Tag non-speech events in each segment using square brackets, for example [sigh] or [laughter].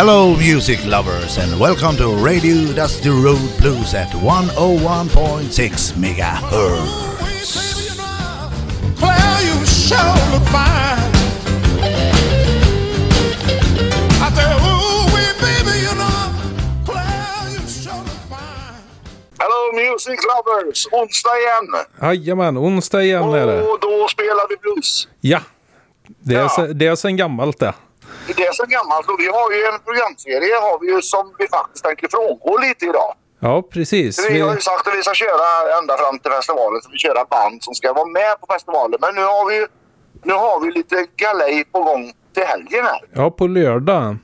Hello, music lovers, and welcome to Radio Dusty Road Blues at 101.6 megahertz. Claire, you sure look fine. I said, ooh, wee, baby, you know, Claire, you sure look fine. Hello Music Lovers! Onsdag igen. Jajamän, onsdag igen är det. Och då spelar vi blues. Ja, det är, Ja. se- det är sen gammalt det. Det är så gammalt och vi har ju en programserie har vi ju som vi faktiskt tänker frångå lite idag. Ja, precis. Vi har ju sagt att vi ska köra ända fram till festivalen. Så vi köra band som ska vara med på festivalen. Men nu har vi, nu har vi lite galej på gång till helgen här. ja, på lördag.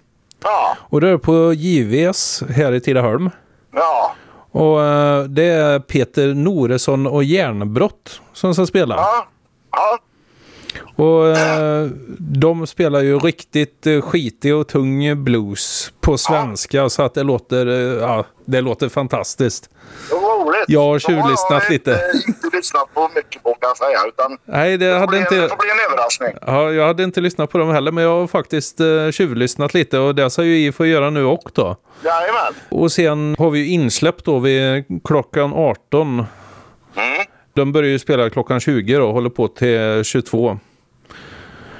Ja, Och det är på JVs här i Tidaholm. ja, Och eh, det är Peter Noresson och Järnbrott som ska spela. ja. ja. Och eh, de spelar ju riktigt eh, skitig och tung blues på svenska. Så att det låter, eh, ja, det låter fantastiskt. Roligt. Jag har tjuvlyssnat jag lite. Inte, lyssnat på mycket på kan jag säga. Utan Nej, det det, hade bli, inte... det får bli en överraskning. Ja, jag hade inte lyssnat på dem heller, men jag har faktiskt eh, tjuvlyssnat lite och det ska ju I få göra nu också. Då. Jajamän. Och sen har vi ju insläpp då vid klockan 18. Mm. De börjar ju spela klockan 20 då och håller på till 22.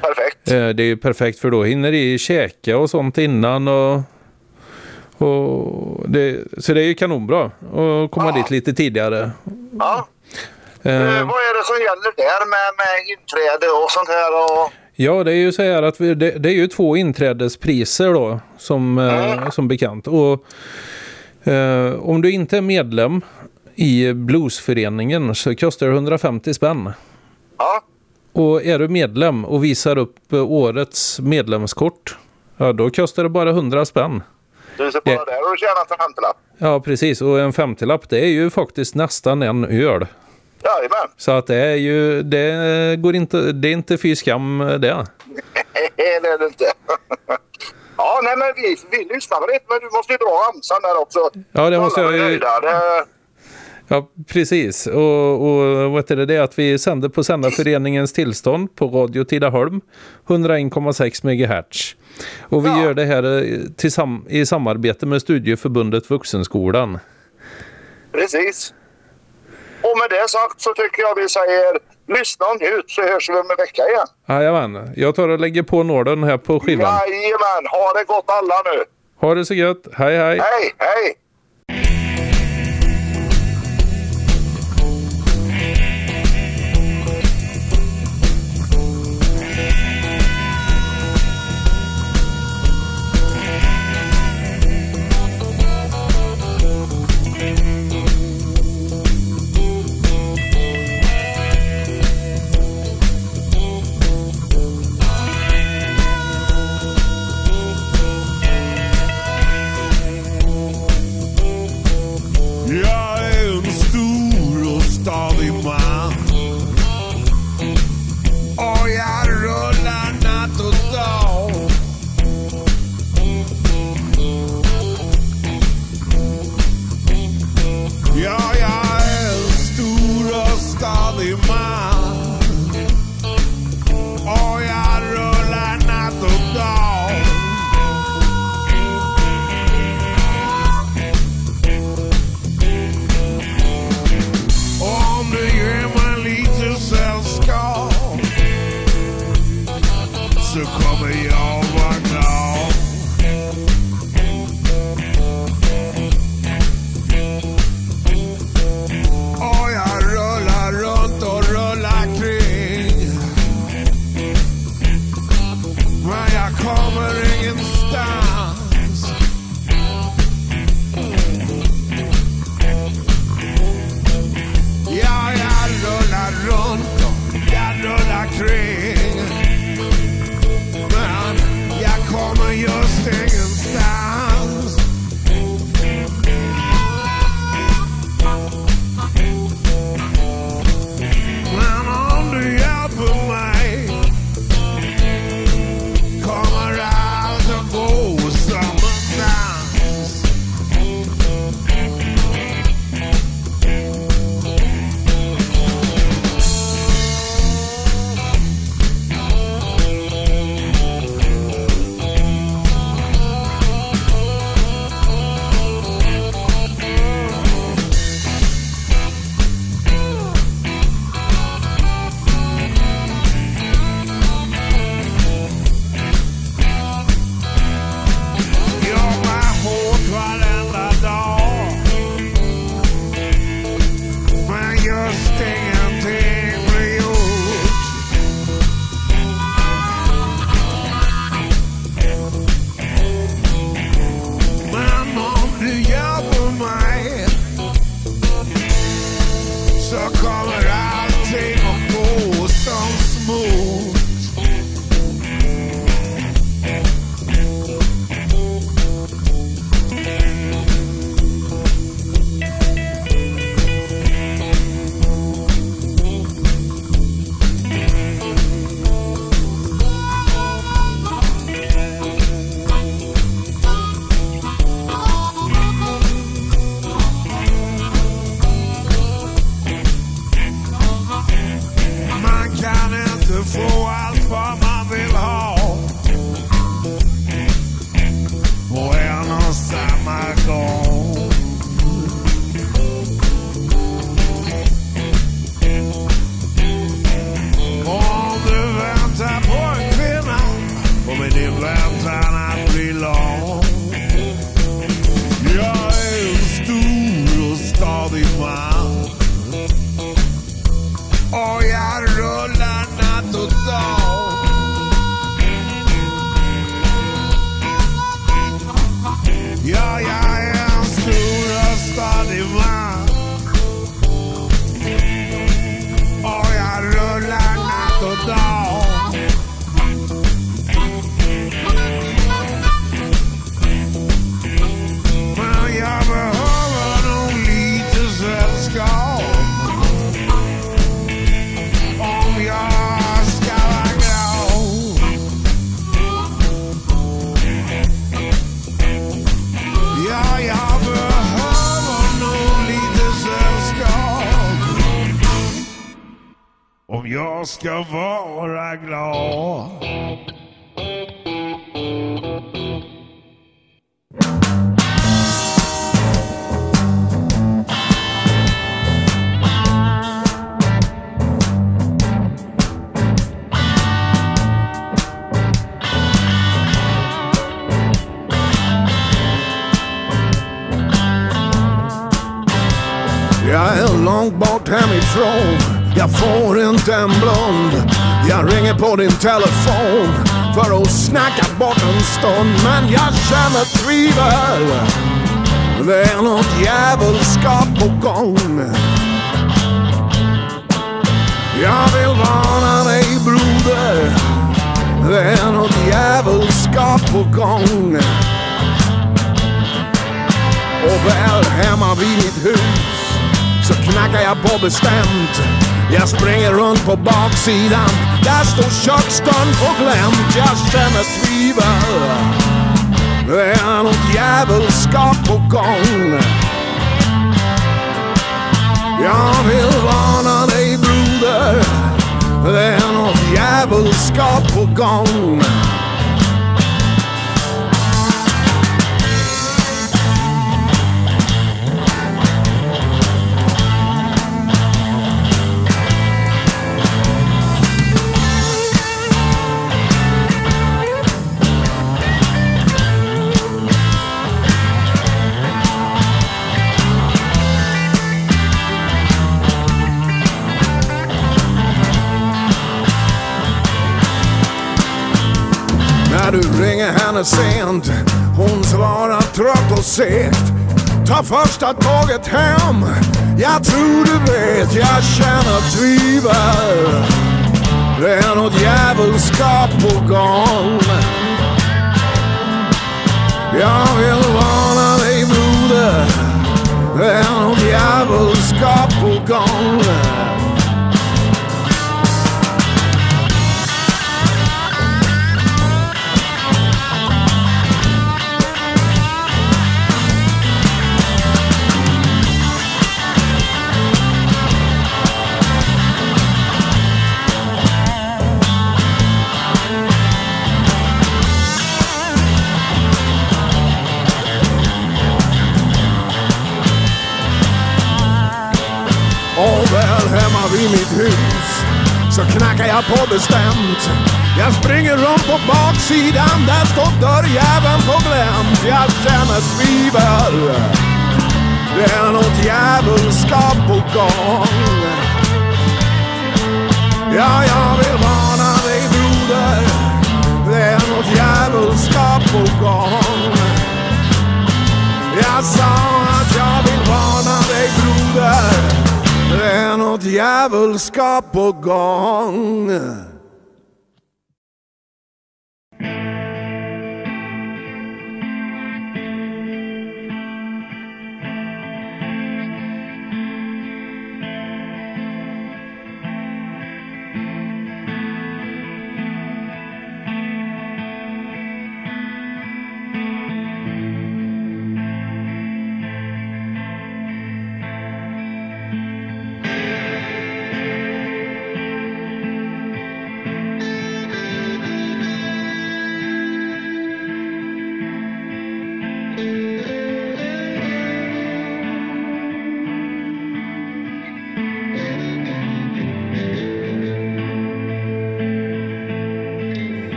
Perfekt. Eh, det är ju perfekt för då hinner I käka och sånt innan och, och det, så det är ju kanonbra att komma Ja. dit lite tidigare. Ja. Eh, Eh, vad är det som gäller där med, med inträde och sånt här? Och... Ja, det är ju så här att vi, det, det är ju två inträdespriser då som, eh, som bekant. Och om du inte är medlem i bluesföreningen så kostar det 150 spänn. Ja, Och är du medlem och visar upp eh, årets medlemskort, ja då kostar det bara 100 spänn. du ser bara Det- där och du tjänat en femtiolapp. Ja, precis. Och en 50-lapp det är ju faktiskt nästan en öl. Jajamän. Så att det är ju, det går inte, det är inte fy skam det. det är det inte. [laughs] ja, nej men vi, vi lyssnar väl lite, men du måste ju dra ramsan där också. Ja, det måste Alla jag ju- nöjda. Det, Ja, precis. Och, och vad heter det? att vi sänder på Sändarföreningens tillstånd på Radio Tidaholm 101,6 MHz. Och vi Ja. gör det här eh, i samarbete med Studieförbundet Vuxenskolan. precis. Och med det sagt så tycker jag vi säger lyssna och njut så hörs vi om en vecka igen. Jajamän, jag tar och lägger på nålen här på skivan. Jajamän, ha det gott alla nu. Ha det så gött. Hej hej! Hej, hej! Om jag ska vara glad. Jag är långt bort hemifrån jag får inte en blund Jag ringer på din telefon För att snacka bort en stund. Men jag känner tvivel. Det är något djävulskap på gång. Jag vill varna dig broder. Det är något djävulskap på gång. Och väl hemma vid mitt hus knackar jag på bestämt. Jag springer runt på baksidan. Där står köksdörren på glänt. Jag känner tvivel. Det är något djävulskap på gång. Jag vill varna dig broder. Det är något djävulskap på gång. När du ringer henne sent Hon svarar trött och segt. Ta första tåget hem Jag tror du vet Jag känner tvivel. Det är något djävulskap på gång. Jag vill varna dig broder. Det är något djävulskap på gång. Väl hemma vid mitt hus så knackar jag på bestämt. Jag springer runt på baksidan, där står dörrjäveln på glänt. Jag känner tvivel. Det är något djävulskap på gång. Ja, jag vill varna dig broder. Det är något djävulskap på gång. Jag sa att jag vill varna dig broder. Det är något djävulskap på gång.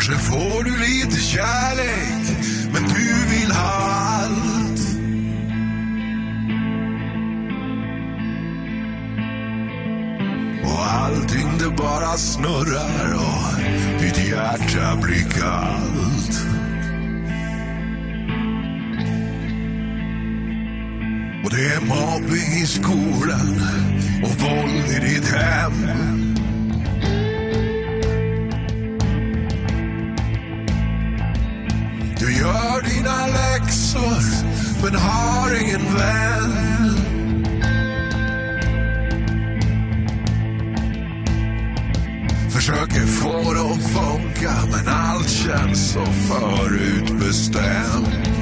Kanske får du lite kärlek, men du vill ha allt. Och allting det bara snurrar och ditt hjärta blir kallt. Och det är mobbing i skolan och våld i ditt hem. Dina läxor men har ingen vän. Försöker få det att funka men allt känns så förutbestämt.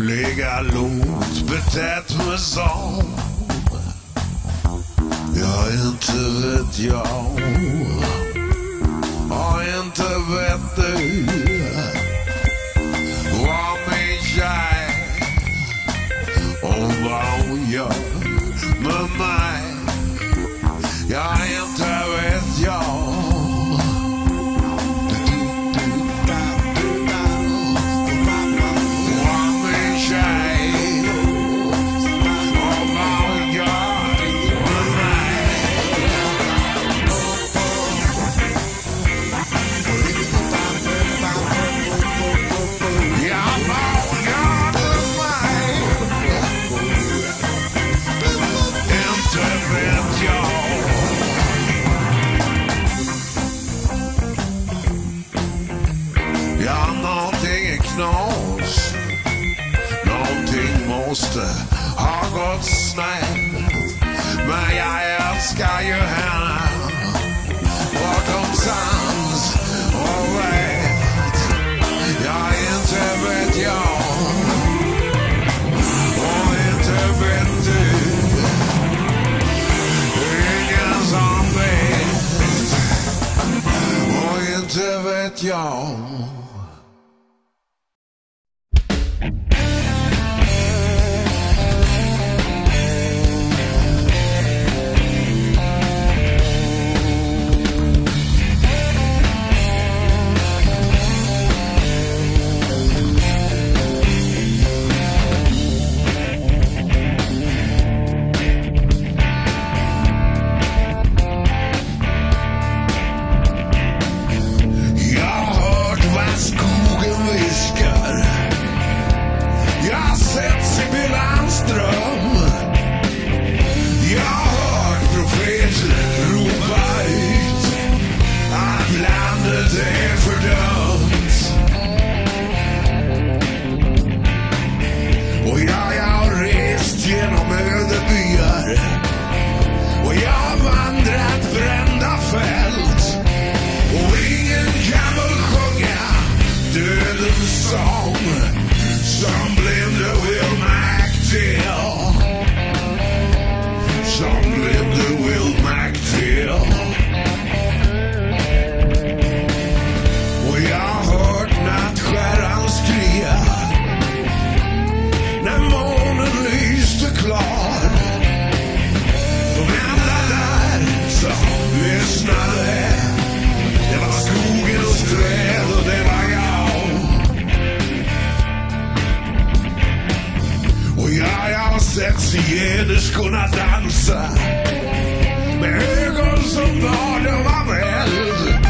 Ligga lågt, betett mig som Ja, inte vet jag. Ja, inte vet du home. Some blender will make deal. sett zigenerskorna dansa med ögon som var de av eld.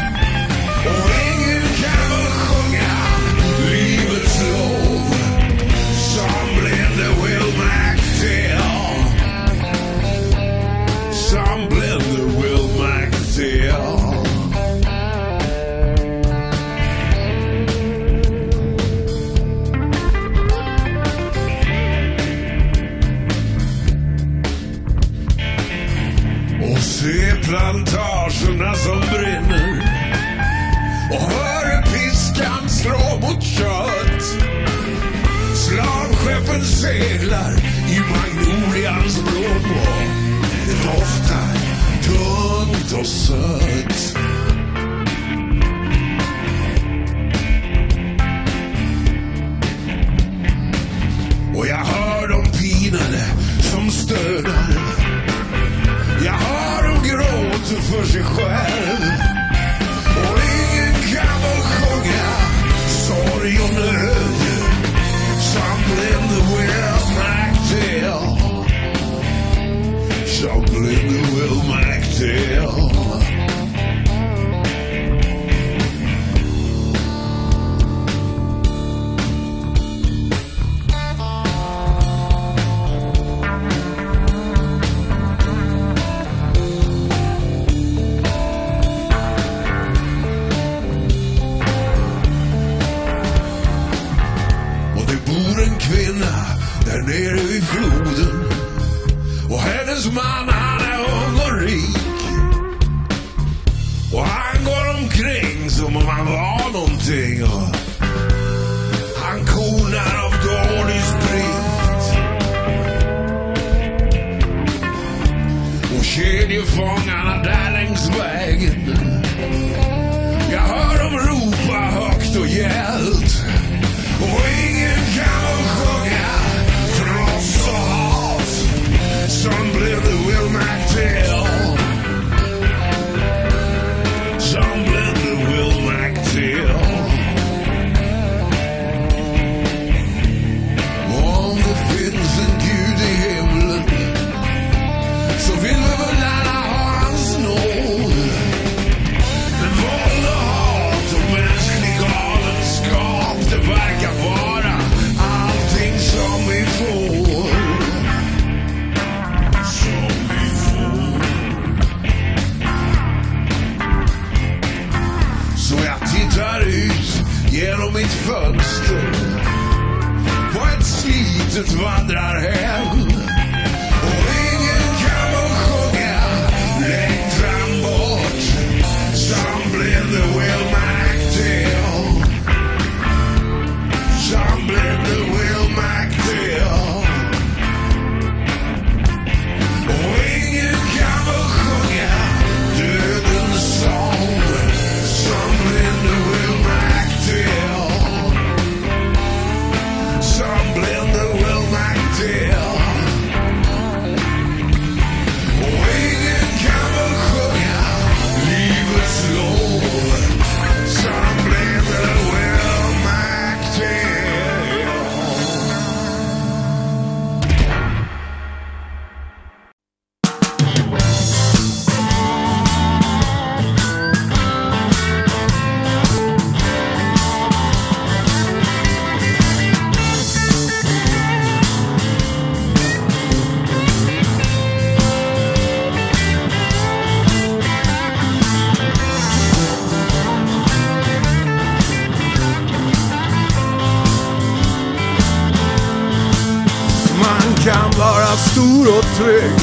kan vara stor och trygg,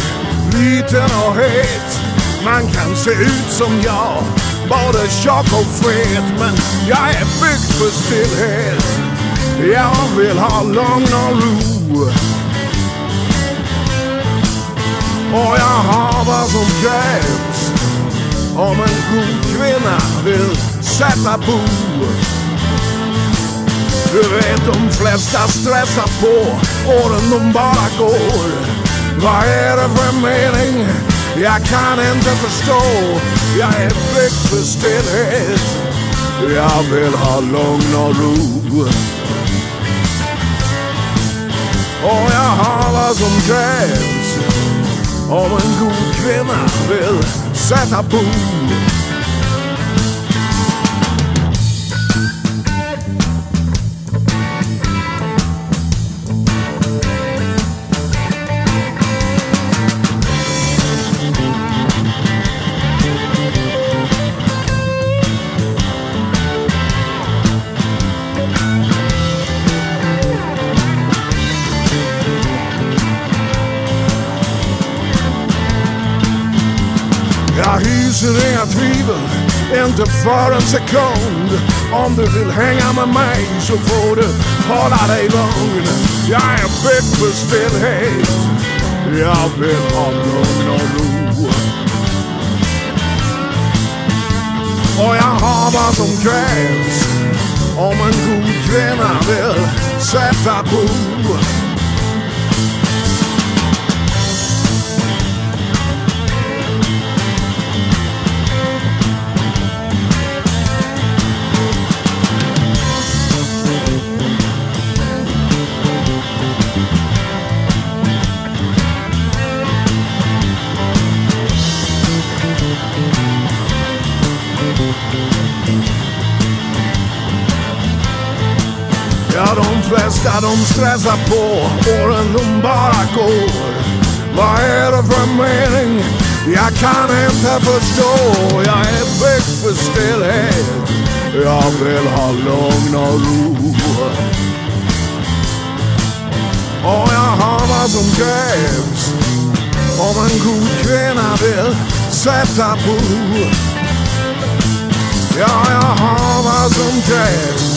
liten och het. Man kan se ut som jag, både tjock och fet. Men jag är byggd för stillhet. Jag vill ha lugn och ro. Och jag har vad som krävs om en god kvinna vill sätta bo. Du vet de flesta stressar på åren de bara går. Vad är det för mening? Jag kan inte förstå. Jag är byggd för stillhet. Jag vill ha lugn och ro. Och jag har vad som krävs om en god kvinna vill sätta bo. För en sekund. Om du vill hänga med mig så får du hålla dig lugn. Jag är byggd för stillhet. Jag vill ha lugn och ro. Och jag har vad som krävs om en god kvinna vill sätta bo. Stressa stressar på, åren de bara går. Vad är det för mening? Jag kan inte förstå. Jag är byggd för stillhet. Jag vill ha lugn och ro. Och jag har vad som krävs om en god kvinna vill sätta bo. Ja, jag har vad som krävs